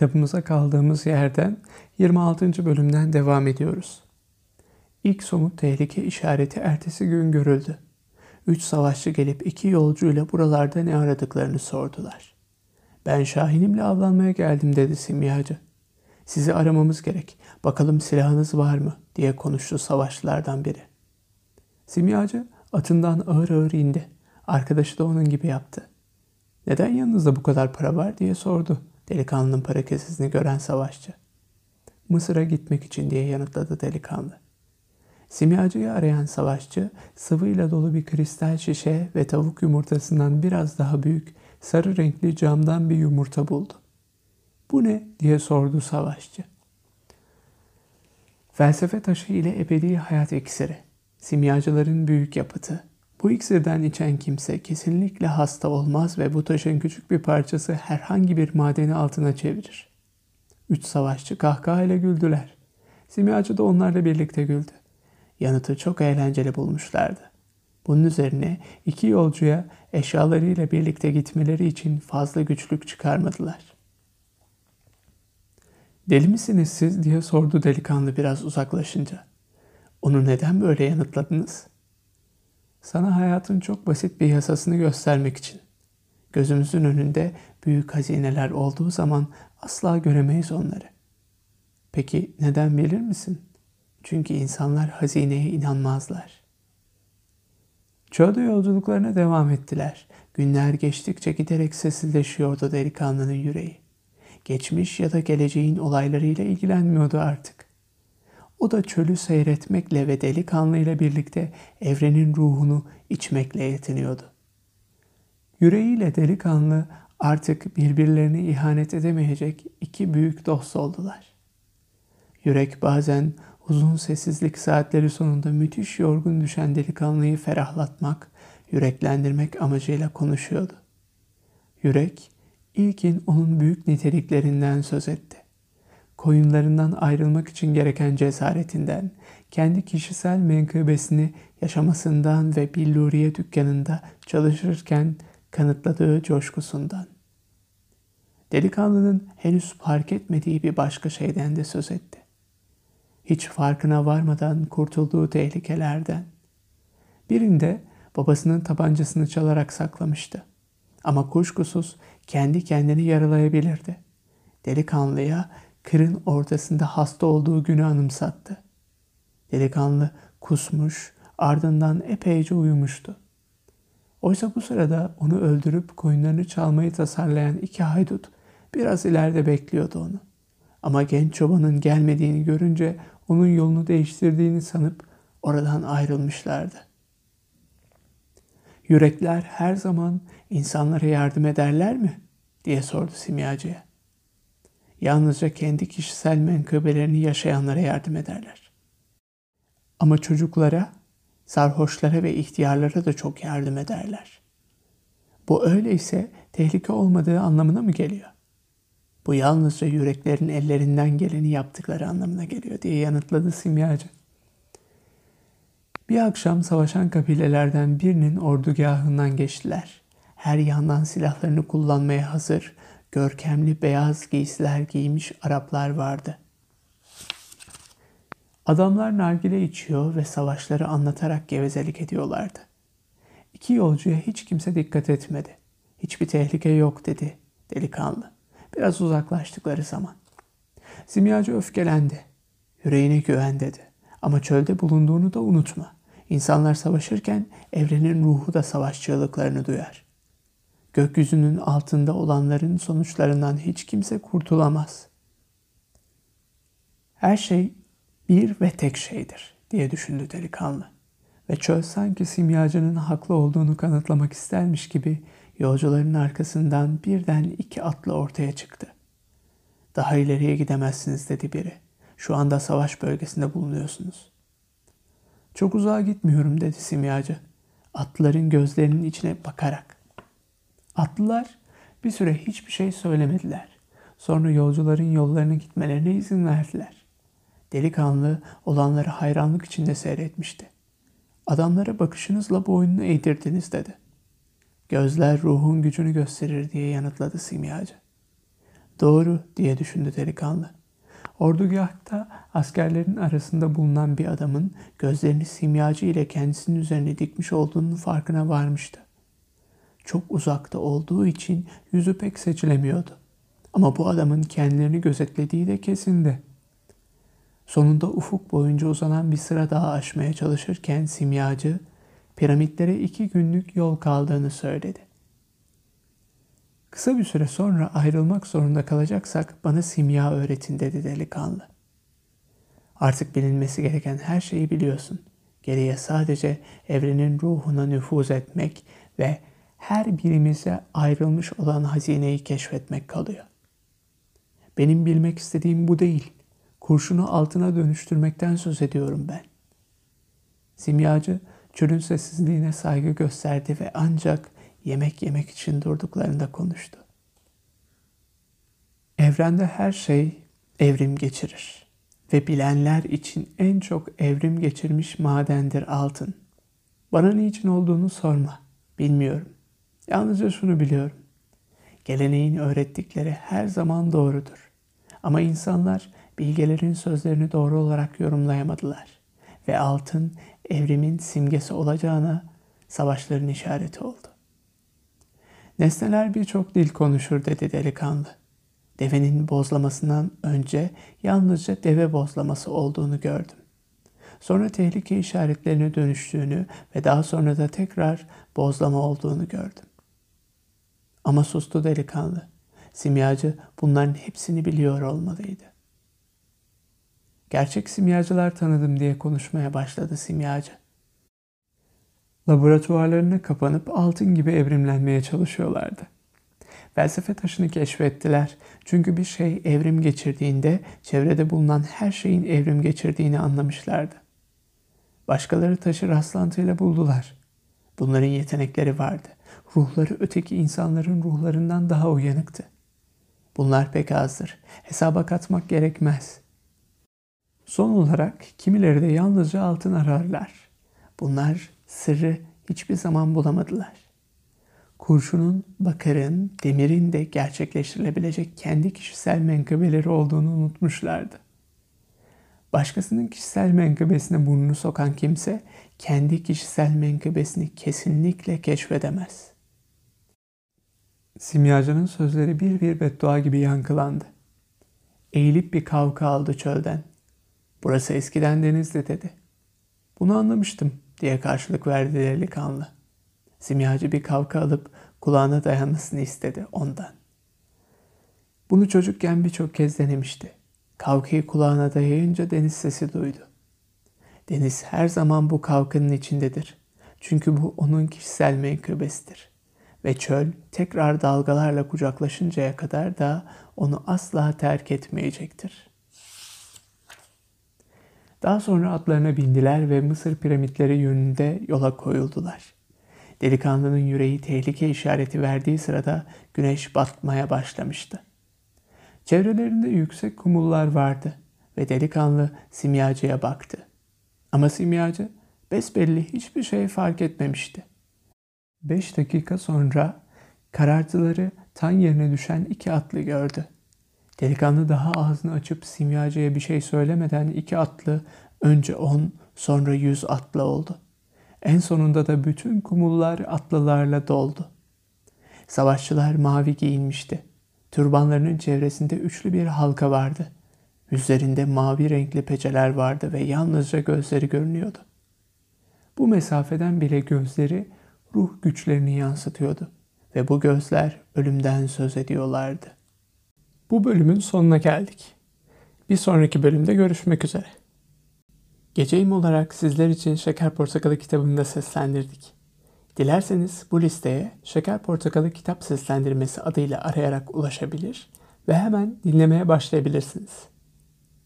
Kitabımıza kaldığımız yerden 26. bölümden devam ediyoruz. İlk somut tehlike işareti ertesi gün görüldü. Üç savaşçı gelip iki yolcuyla buralarda ne aradıklarını sordular. Ben Şahinimle avlanmaya geldim dedi simyacı. Sizi aramamız gerek. Bakalım silahınız var mı diye konuştu savaşçılardan biri. Simyacı atından ağır ağır indi. Arkadaşı da onun gibi yaptı. Neden yanınızda bu kadar para var diye sordu delikanlının para kesesini gören savaşçı. Mısır'a gitmek için diye yanıtladı delikanlı. Simyacıyı arayan savaşçı sıvıyla dolu bir kristal şişe ve tavuk yumurtasından biraz daha büyük sarı renkli camdan bir yumurta buldu. Bu ne diye sordu savaşçı. Felsefe taşı ile ebedi hayat iksiri. Simyacıların büyük yapıtı. Bu iksirden içen kimse kesinlikle hasta olmaz ve bu taşın küçük bir parçası herhangi bir madeni altına çevirir. Üç savaşçı kahkahayla güldüler. Simyacı da onlarla birlikte güldü. Yanıtı çok eğlenceli bulmuşlardı. Bunun üzerine iki yolcuya eşyalarıyla birlikte gitmeleri için fazla güçlük çıkarmadılar. Deli misiniz siz diye sordu delikanlı biraz uzaklaşınca. Onu neden böyle yanıtladınız? Sana hayatın çok basit bir yasasını göstermek için. Gözümüzün önünde büyük hazineler olduğu zaman asla göremeyiz onları. Peki neden bilir misin? Çünkü insanlar hazineye inanmazlar. Çölde yolculuklarına devam ettiler. Günler geçtikçe giderek sessizleşiyordu delikanlının yüreği. Geçmiş ya da geleceğin olaylarıyla ilgilenmiyordu artık. O da çölü seyretmekle ve delikanlı ile birlikte evrenin ruhunu içmekle yetiniyordu. Yüreğiyle delikanlı artık birbirlerini ihanet edemeyecek iki büyük dost oldular. Yürek bazen uzun sessizlik saatleri sonunda müthiş yorgun düşen delikanlıyı ferahlatmak, yüreklendirmek amacıyla konuşuyordu. Yürek, ilkin onun büyük niteliklerinden söz etti. Koyunlarından ayrılmak için gereken cesaretinden, kendi kişisel menkıbesini yaşamasından ve billuriye dükkanında çalışırken kanıtladığı coşkusundan. Delikanlının henüz fark etmediği bir başka şeyden de söz etti hiç farkına varmadan kurtulduğu tehlikelerden. Birinde babasının tabancasını çalarak saklamıştı. Ama kuşkusuz kendi kendini yaralayabilirdi. Delikanlıya kırın ortasında hasta olduğu günü anımsattı. Delikanlı kusmuş, ardından epeyce uyumuştu. Oysa bu sırada onu öldürüp koyunlarını çalmayı tasarlayan iki haydut biraz ileride bekliyordu onu. Ama genç çobanın gelmediğini görünce onun yolunu değiştirdiğini sanıp oradan ayrılmışlardı. Yürekler her zaman insanlara yardım ederler mi? diye sordu simyacıya. Yalnızca kendi kişisel menkıbelerini yaşayanlara yardım ederler. Ama çocuklara, sarhoşlara ve ihtiyarlara da çok yardım ederler. Bu öyleyse tehlike olmadığı anlamına mı geliyor? Bu yalnızca yüreklerin ellerinden geleni yaptıkları anlamına geliyor diye yanıtladı simyacı. Bir akşam savaşan kabilelerden birinin ordugahından geçtiler. Her yandan silahlarını kullanmaya hazır, görkemli beyaz giysiler giymiş Araplar vardı. Adamlar nargile içiyor ve savaşları anlatarak gevezelik ediyorlardı. İki yolcuya hiç kimse dikkat etmedi. Hiçbir tehlike yok dedi delikanlı. Biraz uzaklaştıkları zaman. Simyacı öfkelendi. Yüreğine güven dedi. Ama çölde bulunduğunu da unutma. İnsanlar savaşırken evrenin ruhu da savaş çığlıklarını duyar. Gökyüzünün altında olanların sonuçlarından hiç kimse kurtulamaz. Her şey bir ve tek şeydir diye düşündü delikanlı. Ve çöl sanki simyacının haklı olduğunu kanıtlamak istermiş gibi Yolcuların arkasından birden iki atlı ortaya çıktı. Daha ileriye gidemezsiniz dedi biri. Şu anda savaş bölgesinde bulunuyorsunuz. Çok uzağa gitmiyorum dedi simyacı. Atlıların gözlerinin içine bakarak. Atlılar bir süre hiçbir şey söylemediler. Sonra yolcuların yollarına gitmelerine izin verdiler. Delikanlı olanları hayranlık içinde seyretmişti. Adamlara bakışınızla boynunu eğdirdiniz dedi. Gözler ruhun gücünü gösterir diye yanıtladı simyacı. Doğru diye düşündü delikanlı. Ordugahta askerlerin arasında bulunan bir adamın gözlerini simyacı ile kendisinin üzerine dikmiş olduğunun farkına varmıştı. Çok uzakta olduğu için yüzü pek seçilemiyordu. Ama bu adamın kendilerini gözetlediği de kesindi. Sonunda ufuk boyunca uzanan bir sıra daha aşmaya çalışırken simyacı piramitlere iki günlük yol kaldığını söyledi. Kısa bir süre sonra ayrılmak zorunda kalacaksak bana simya öğretin dedi delikanlı. Artık bilinmesi gereken her şeyi biliyorsun. Geriye sadece evrenin ruhuna nüfuz etmek ve her birimize ayrılmış olan hazineyi keşfetmek kalıyor. Benim bilmek istediğim bu değil. Kurşunu altına dönüştürmekten söz ediyorum ben. Simyacı çölün sessizliğine saygı gösterdi ve ancak yemek yemek için durduklarında konuştu. Evrende her şey evrim geçirir ve bilenler için en çok evrim geçirmiş madendir altın. Bana niçin olduğunu sorma. Bilmiyorum. Yalnızca şunu biliyorum. Geleneğin öğrettikleri her zaman doğrudur. Ama insanlar bilgelerin sözlerini doğru olarak yorumlayamadılar ve altın evrimin simgesi olacağına savaşların işareti oldu. Nesneler birçok dil konuşur dedi delikanlı. Devenin bozlamasından önce yalnızca deve bozlaması olduğunu gördüm. Sonra tehlike işaretlerine dönüştüğünü ve daha sonra da tekrar bozlama olduğunu gördüm. Ama sustu delikanlı. Simyacı bunların hepsini biliyor olmalıydı. Gerçek simyacılar tanıdım diye konuşmaya başladı simyacı. Laboratuvarlarına kapanıp altın gibi evrimlenmeye çalışıyorlardı. Felsefe taşını keşfettiler. Çünkü bir şey evrim geçirdiğinde çevrede bulunan her şeyin evrim geçirdiğini anlamışlardı. Başkaları taşı rastlantıyla buldular. Bunların yetenekleri vardı. Ruhları öteki insanların ruhlarından daha uyanıktı. Bunlar pek azdır. Hesaba katmak gerekmez. Son olarak kimileri de yalnızca altın ararlar. Bunlar sırrı hiçbir zaman bulamadılar. Kurşunun, bakırın, demirin de gerçekleştirilebilecek kendi kişisel menkıbeleri olduğunu unutmuşlardı. Başkasının kişisel menkıbesine burnunu sokan kimse kendi kişisel menkıbesini kesinlikle keşfedemez. Simyacının sözleri bir bir beddua gibi yankılandı. Eğilip bir kavga aldı çölden. Burası eskiden denizdi dedi. Bunu anlamıştım diye karşılık verdi delikanlı. Simyacı bir kavga alıp kulağına dayanmasını istedi ondan. Bunu çocukken birçok kez denemişti. Kavkayı kulağına dayayınca deniz sesi duydu. Deniz her zaman bu kavkanın içindedir. Çünkü bu onun kişisel menkıbesidir. Ve çöl tekrar dalgalarla kucaklaşıncaya kadar da onu asla terk etmeyecektir.'' Daha sonra atlarına bindiler ve Mısır piramitleri yönünde yola koyuldular. Delikanlının yüreği tehlike işareti verdiği sırada güneş batmaya başlamıştı. Çevrelerinde yüksek kumullar vardı ve delikanlı simyacıya baktı. Ama simyacı besbelli hiçbir şey fark etmemişti. Beş dakika sonra karartıları tan yerine düşen iki atlı gördü. Delikanlı daha ağzını açıp simyacıya bir şey söylemeden iki atlı önce on sonra yüz atlı oldu. En sonunda da bütün kumullar atlılarla doldu. Savaşçılar mavi giyinmişti. Türbanlarının çevresinde üçlü bir halka vardı. Yüzlerinde mavi renkli peçeler vardı ve yalnızca gözleri görünüyordu. Bu mesafeden bile gözleri ruh güçlerini yansıtıyordu ve bu gözler ölümden söz ediyorlardı. Bu bölümün sonuna geldik. Bir sonraki bölümde görüşmek üzere. Geceyim olarak sizler için Şeker Portakalı kitabını da seslendirdik. Dilerseniz bu listeye Şeker Portakalı kitap seslendirmesi adıyla arayarak ulaşabilir ve hemen dinlemeye başlayabilirsiniz.